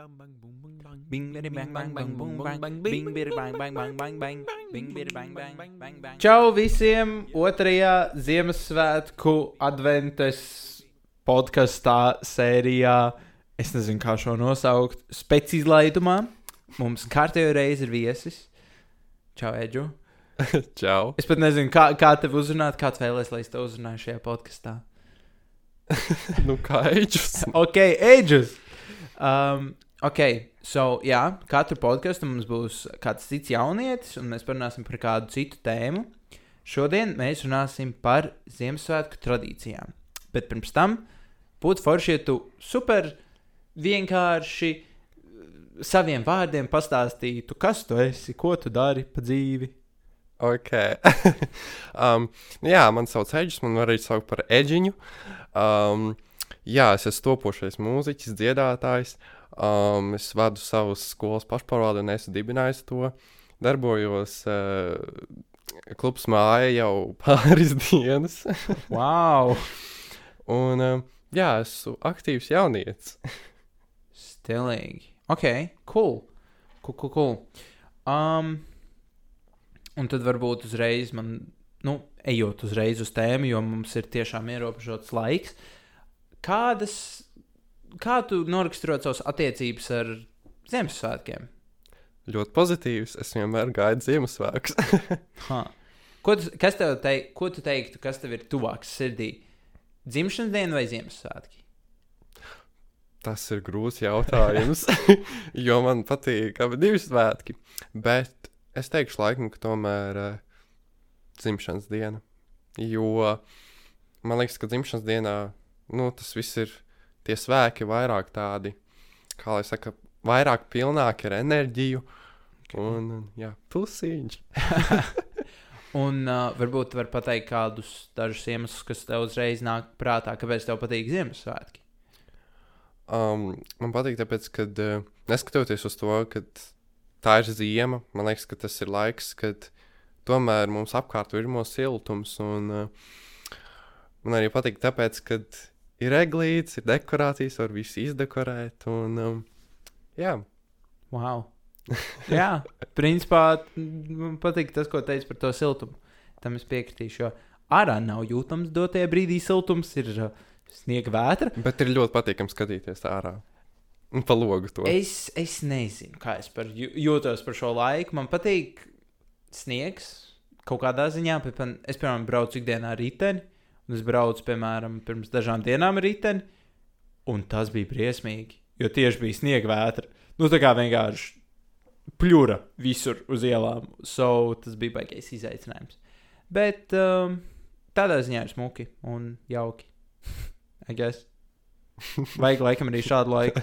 bang bang boom boom bang. Bing bidi bang bang bang boom bang bang. Bing bidi bang bang bang bang bang. Bing bidi bang bang bang bang. Čau visiem! Otrajā Ziemassvētku adventes podkāstā sērijā, es nezinu, kā šo nosaukt, speciālaidumā. Mums kārtējo reizi ir viesis. Čau, Edžu! Čau! Es pat nezinu, kā, kā tev uzrunāt, kāds vēlēs, lai es tev uzrunāju šajā podkāstā. nu, kā eģis? Ok, Edžus! Um, ok, so, jā, katru podkāstu mums būs kāds cits jaunietis, un mēs parunāsim par kādu citu tēmu. Šodien mēs runāsim par Ziemassvētku tradīcijām. Bet pirms tam būtu forši, ja tu super vienkārši uh, saviem vārdiem pastāstītu, kas tu esi, ko tu dari pa dzīvi. Ok. um, jā, man sauc Eģis, man arī saukt par Eģiņu. Um, jā, es esmu topošais mūziķis, dziedātājs. Um, es vadu savus skolas pašpārvaldi un esmu dibinājis to. Darbojos uh, klubs māja jau pāris dienas. Wow! un um, jā, esmu aktīvs jaunietis. Stilīgi. Ok, cool. Cool, cool, cool. Um, un tad varbūt uzreiz man, nu, ejot uzreiz uz tēmu, jo mums ir tiešām ierobežots laiks. Kādas, kā tu noraksturot savas attiecības ar Ziemassvētkiem? Ļoti pozitīvs. Es vienmēr gaidu Ziemassvētkus. Ko tu, kas tev teik, ko tu teiktu, kas tev ir tuvāks sirdī? Dzimšanas diena vai Ziemassvētki? Tas ir grūts jautājums, jo man patīk abi divi svētki. Bet es teikšu, laikam, ka tomēr uh, dzimšanas diena. Jo man liekas, ka dzimšanas dienā nu, tas viss ir tie svēki vairāk tādi, kā lai saka, vairāk pilnāki ar enerģiju. Un, jā, plusiņš. Un uh, varbūt tu vari pateikt kādus dažus iemeslus, kas tev uzreiz nāk prātā, kāpēc tev patīk Ziemassvētki. Um, man patīk, tāpēc, ka uh, neskatoties uz to, ka tā ir ziema, man liekas, ka tas ir laiks, kad tomēr mums apkārt virmo siltums. Un, uh, man arī patīk, tāpēc, ka ir eglītes, ir dekorācijas, var visu izdekorēt. Un, um, jā, Wow. Jā, principā man patīk tas, ko teici par to siltumu. Tam es piekritīšu, jo ārā nav jūtams dotajā brīdī siltums, ir uh, sniega vētra. bet ir ļoti patīkami skatīties ārā. Un pa logu to. Es, es nezinu, kā es par, jū- jūtos par šo laiku. Man patīk sniegs kaut kādā ziņā. Man, es, piemēram, braucu ikdienā ar riteni, es braucu, piemēram, pirms dažām dienām ar riteni, un tas bija briesmīgi, jo tieši bija sniega vētra. Nu, tā kā vienkārši pļura visur uz ielām. So, tas bija baigais izaicinājums. Bet um, tādā ziņā ir smuki un jauki. I guess. Vajag laikam arī šādu laiku.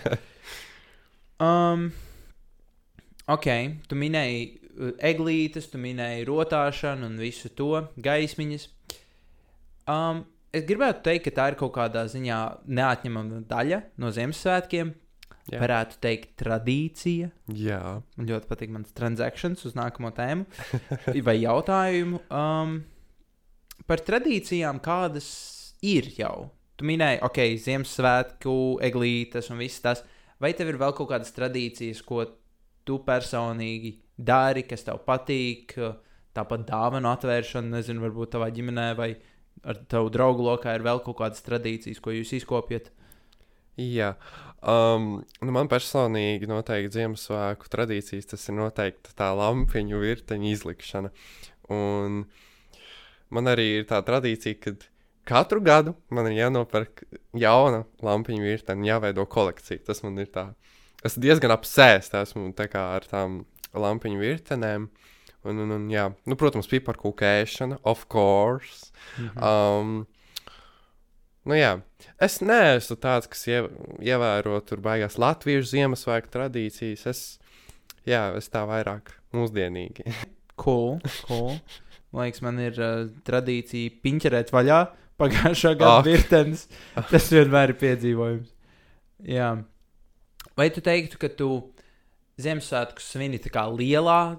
Um, ok, tu minēji uh, eglītes, tu minēji rotāšanu un visu to gaismiņas. Um, es gribētu teikt, ka tā ir kaut kādā ziņā neatņemama daļa no Ziemassvētkiem. Jā. Varētu teikt, tradīcija. Jā, Man ļoti patīk mans transakcijas uz nākamo tēmu vai jautājumu. Um, par tradīcijām, kādas ir jau. Tu minēji, ok, Ziemassvētku, eglītes un viss tas. Vai tev ir vēl kaut kādas tradīcijas, ko tu personīgi dari, kas tev patīk? Tāpat dāvanu atvēršana, nezinu, varbūt tavā ģimenē vai ar tavu draugu lokā ir vēl kaut kādas tradīcijas, ko jūs izkopjat. Jā, um, nu man personīgi noteikti Ziemassvētku tradīcijas tas ir noteikti tā lampiņu virteņa izlikšana. Un man arī ir tā tradīcija, ka katru gadu man ir jānopērk jauna lampiņu virteņa, jāveido kolekcija. Tas man ir tā. Es diezgan apsēsts esmu tā ar tām lampiņu virtenēm. Un, un, un, jā, nu, protams, piparkūkēšana, of course. Mhm. Um, nu, jā, es neesmu tāds, kas iev ievēro tur baigās latviešu Ziemassvētku tradīcijas. Es, jā, es tā vairāk mūsdienīgi. Cool, cool. Man liekas, man ir uh, tradīcija piņķerēt vaļā pagājušā gada Ak. virtenes. Tas vienmēr ir piedzīvojums. Jā. Vai tu teiktu, ka tu Ziemassvētku svini tā kā lielā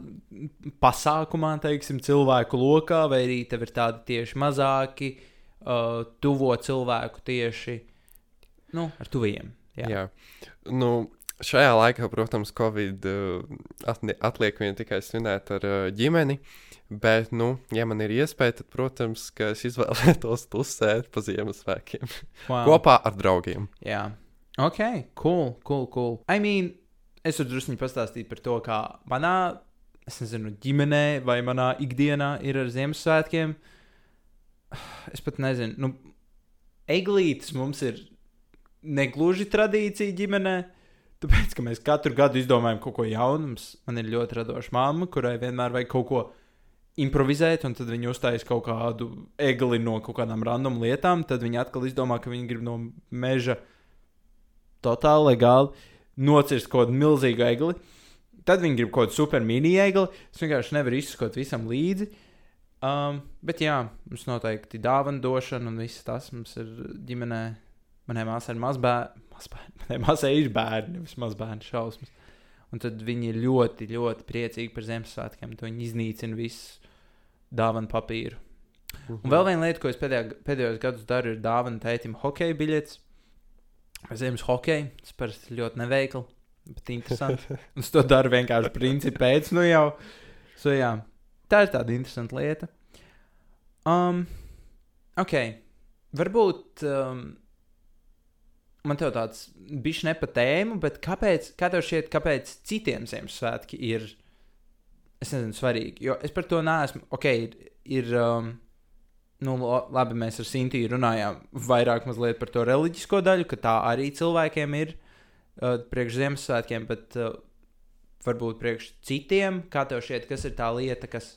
pasākumā, teiksim, cilvēku lokā, vai arī tev ir tādi tieši mazāki, uh, tuvo cilvēku tieši nu, ar tuviem? Jā. jā. Nu, šajā laikā, protams, Covid uh, atliek vien tikai svinēt ar uh, ģimeni. Bet, nu, ja man ir iespēja, tad, protams, es izvēlētos tusēt pa Ziemassvētkiem Wow. kopā ar draugiem. Jā, ok, cool, cool, cool. I mean, es varu drusku pastāstīt par to, kā manā, es nezinu, ģimenē vai manā ikdienā ir ar Ziemassvētkiem. Es pat nezinu, nu, eglītes mums ir negluži tradīcija ģimenē. Tāpēc, ka mēs katru gadu izdomājam kaut ko jaunu, man ir ļoti radoša mamma, kurai vienmēr vajag kaut ko improvizēt, un tad viņi uzstājas kaut kādu egli no kaut kādām random lietām. Tad viņi atkal izdomā, ka viņi grib no meža totāli legāli nocirst kaut kādu milzīgu egli. Tad viņi grib kaut kādu super mini egli. Es vienkārši nevaru izskot visam līdzi. Um, bet jā, mums noteikti dāvana došana un viss tas mums ir ģimenē. Manai māsai ir mazbērni. Manai māsai ir bērni, nevis mazbērni šausmas. Un tad viņi ir ļoti, ļoti priecīgi par Ziemassvētkiem. To viņi iznīcina visu dāvanu papīru. Un vēl viena lieta, ko es pēdējā, pēdējos gados daru, ir dāvana tētim hokeja biļetes. Ziemas hokeja. Tas parasti ļoti neveikli, bet interesanti. Es to daru vienkārši principā pēc, nu jau. So, jā, tā ir tāda interesanta lieta. Um, ok, varbūt um, man te tāds bijis ne pa tēmu, bet kāpēc, kā tev šķiet, kāpēc citiem Ziemassvētki ir, es nezinu, svarīgi? Jo es par to neesmu, ok, ir, ir um, nu, labi, mēs ar Sintīnu runājām vairāk par to reliģisko daļu, ka tā arī cilvēkiem ir uh, priekš Ziemassvētkiem, bet uh, varbūt priekš citiem, kā tev šķiet, kas ir tā lieta, kas,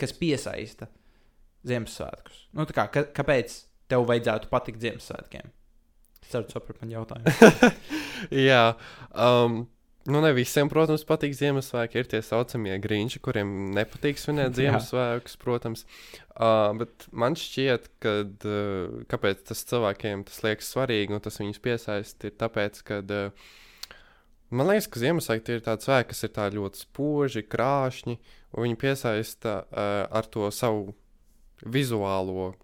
kas piesaista Ziemassvētkus? Nu, kā, ka, kāpēc tev vajadzētu patikt Ziemassvētkiem? Ceru, tu saprati man jautājumu. Jā, um, nu ne visiem, protams, patīk Ziemassvētki. Ir tie saucamie grīņši, kuriem nepatīk svinēt. Ziemassvētkus, protams. Uh, bet man šķiet, ka uh, kāpēc tas cilvēkiem tas liekas svarīgi un tas viņus piesaista, ir tāpēc, ka uh, man liekas, ka Ziemassvētki ir tāds svētki, kas ir tā ļoti spoži, krāšņi, un viņi piesaista uh, ar to savu vizuālo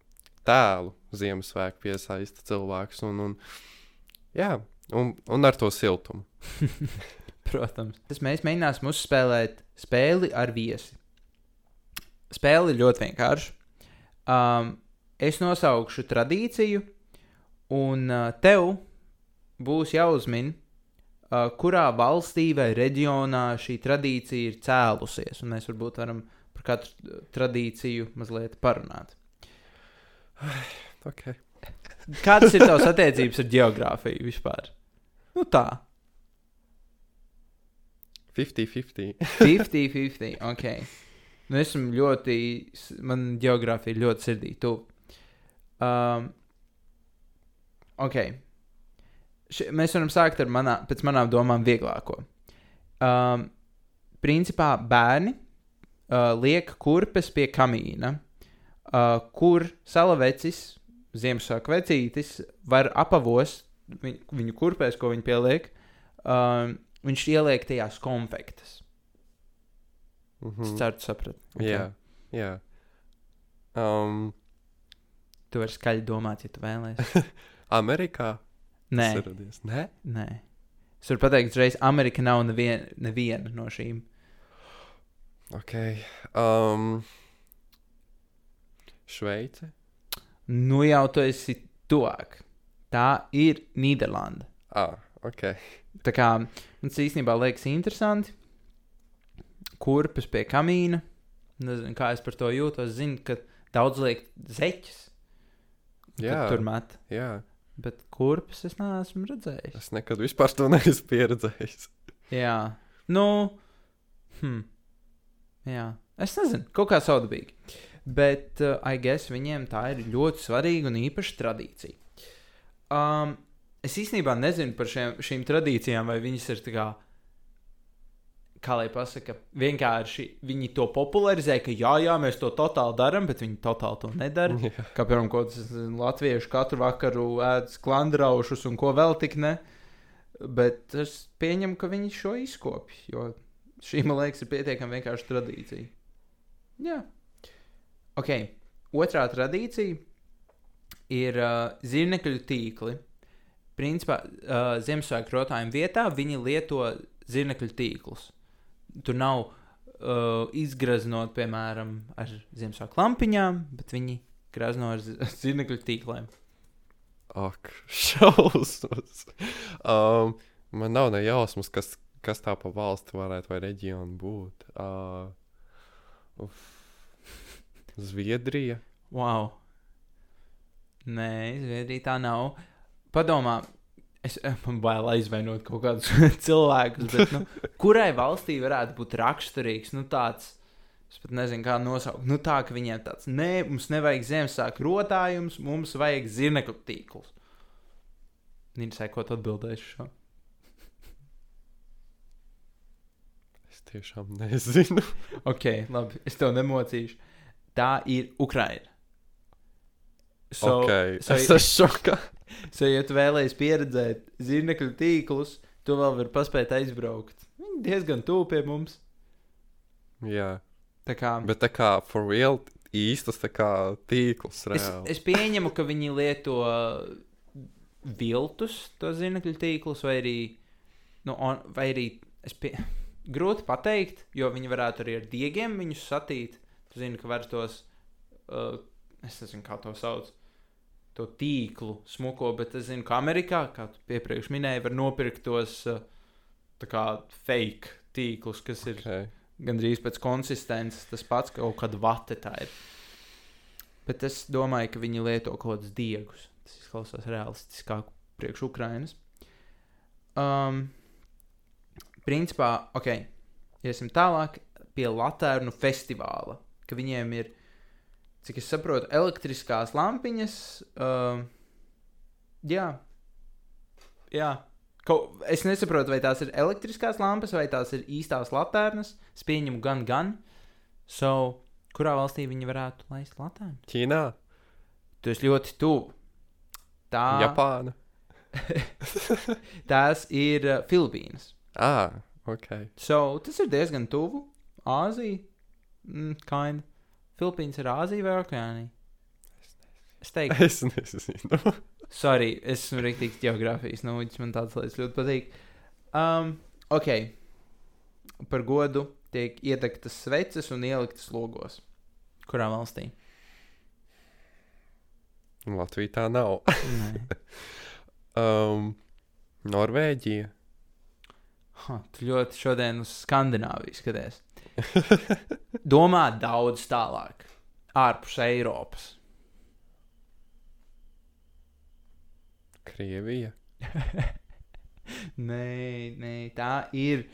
tēlu. Ziemassvētku piesaista cilvēks. Un, un, jā, un, un ar to siltumu. Protams. Tas mēs mēģināsim uzspēlēt spēli ar viesi. Spēle ir ļoti vienkārša. Um, es nosaukšu tradīciju, un uh, tev būs jāuzmin, uh, kurā valstī vai reģionā šī tradīcija ir cēlusies. Un mēs varbūt varam par katru uh, tradīciju mazliet parunāt. Okay. Kādas ir tavas attiecības ar geogrāfiju vispār? Nu tā, 50-50. 50-50. Okay. Nu, esmu ļoti, man geogrāfija ļoti sirdī. Tu. Um, ok. Š mēs varam sākt ar manā, pēc manām domām vieglāko. Um, principā bērni uh, liek kurpes pie kamīna, uh, kur salavecis, Ziemassvētku vecītis, var apavost viņu, viņu kurpēs, ko viņi pieliek. Um, viņš ieliek tajās konfektes. Es Mhm. ceru, tu saprati. Jā, jā. Um, Tu vari skaļi domāt, ja tu vēlēsies. Amerikā Nē, tas ir radies. Nē, nē. Es varu pateikt, uzreiz, Amerika nav nevien, neviena no šīm. ok. Um, Šveice. Nu jau tu esi tuvāk. Tā ir Nīderlanda. Ah, ok. Tā kā tas īstenībā liekas interesanti. Kurpes pie kamīna. Nezinu, kā es par to jūtos. Zinu, ka daudz liek zeķes. kad Jā. Tur met. Jā, Bet kurpes es neesmu redzējis. es nekad vispār to neesmu pieredzējis. Jā, nu, hmm. jā. es nezinu, kaut kā saudabīgi. Bet, uh, I guess, viņiem tā ir ļoti svarīga un īpaša tradīcija. Um, es īstenībā nezinu par šiem, šīm tradīcijām, vai viņas ir kā, kā lai pasaka, vienkārši viņi to popularizē, ka jā, jā, mēs to totāli darām, bet viņi totāli to nedara. Jā. Kā piemēram, kaut kāds latviešu katru vakaru ēd sklandraušus un ko vēl tik ne. Bet es pieņemu, ka viņi šo izkopja. Jo šī, man liekas, ir pietiekami vienkārša tradīcija. Jā. Ok. Otrā tradīcija ir uh, zirnekļu tīkli. Principā uh, Ziemassvētku rotājumu vietā viņi lieto zirnekļu tīklus. Tur nav uh, izgraznot, piemēram, ar Ziemassvētku lampiņām, bet viņi grazno ar zi- zirnekļu tīkliem. Ak, šausmas. Um, man nav ne jausmas, kas, kas tā pa valsti varētu vai reģionu būt. Uh, uf. Zviedrija. Wow! Nē, Zviedrija tā nav. Padomā, es eh, man bail aizvainot kaut kādus cilvēkus, bet nu, kurai valstī varētu būt raksturīgs nu, tāds? Es pat nezinu, kā nosaukt. Nu, tā, ka viņiem tāds, nē, mums nevajag Ziemassvētku rotājums, mums vajag zirnekļu tīklus. Nīsai, ko tu atbildēsi šo? Es tiešām nezinu. Ok, labi, es tev nemocīšu. Tā ir Ukraina. So, okay. so- es esmu šokā. So, ja tu vēlēsies pieredzēt zirnekļu tīklus, tu vēl vari paspēt aizbraukt. Viņi diezgan tuvu pie mums. Jā, Tā kā, bet tā kā for real īstas kā tīkls es, reāli. es pieņemu, ka viņi lieto viltus, to zirnekļu tīklus, vai arī, nu, on, vai arī es pie... grūti pateikt, jo viņi varētu arī ar diegiem viņus satīt. Tu zini, ka var tos, uh, es nezinu, kā to sauc. To tīklu smuko, bet es zinu, ka Amerikā, kā tu iepriekš minēji, var nopirkt tos tā kā fake tīklus, kas ir Okay. gandrīz pēc konsistences tas pats, kaut kāda vate tā ir. Bet es domāju, ka viņi lieto kaut kādus diegus. Tas izklausās realistiskāk priekš Ukrainas. Um, principā, ok, iesim tālāk pie Latvijas festivāla. Ka viņiem ir, cik es saprotu, elektriskās lampiņas. Um, jā, jā. Kaut, es nesaprotu, vai tās ir elektriskās lampas vai tās ir īstās latērnas. Es pieņemu gan, gan. So, kurā valstī viņi varētu laist latērnu? Ķīnā, Tu esi ļoti tuvu. Tā, Japāna. tās ir uh, Filipīnas. Ah, ok. So, tas ir diezgan tuvu. Āzija. Mm, kind. Filipīnas ir Āzija vai Okeānija? Es teiktu, Es nezinu. sorry, es esmu rīktīgs geogrāfijas nūģis. Man tāds lietas ļoti patīk. Um, ok. Par godu tiek iedegtas sveces un ieliktas logos. Kurā valstī? Latvija tā nav. Um, Norvēģija. Ha, tu ļoti šodien uz Skandināviju skaties. Domā daudz tālāk, ārpus Eiropas. Krievija. nē, nē, tā ir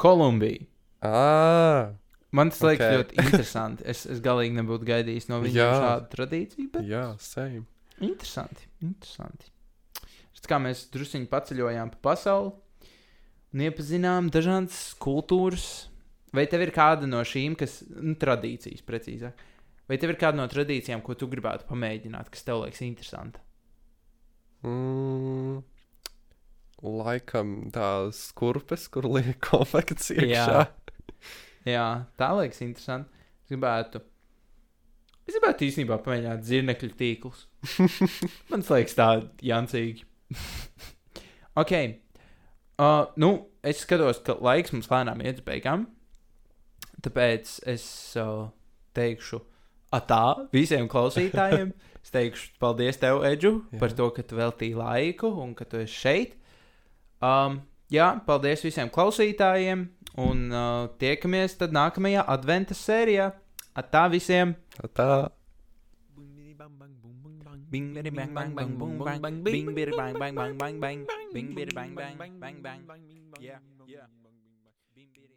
Kolumbija. Ah, Man tas liekas Ok. ļoti interesanti. Es, es galīgi nebūtu gaidījis no Jā. šādu tradīciju, bet jā, same. interesanti. interesanti. Šķiet, kā mēs druskuļi paceļojām pa pasauli un iepazinām dažādas kultūras. Vai tev ir kāda no šīm, kas nu, tradīcijas, precīzāk, vai tev ir kāda no tradīcijām, ko tu gribētu pamēģināt, kas tev liekas interesanta? Mm, laikam tās kurpes, kur liek konfekts iekšā. Jā. Jā, tā liekas interesanti. Es gribētu. Es gribētu īstenībā pamēģināt zirnekļu tīklus. Man liekas, tā jancīgi. ok. Uh, nu, es skatos, ka laiks mums lēnām iet uz beigām. Tāpēc es uh, teikšu atā visiem klausītājiem. Es teikšu paldies tev, Edžu, Jā. par to, ka tu veltīji laiku un ka tu esi šeit. Um, jā, paldies visiem klausītājiem. Un uh, tiekamies tad nākamajā adventas sērijā. Atā visiem! Tā. Bing bidi bang bang bang boom bang bing bidi bang bang bang bang bang bing bidi bang bang bang bang yeah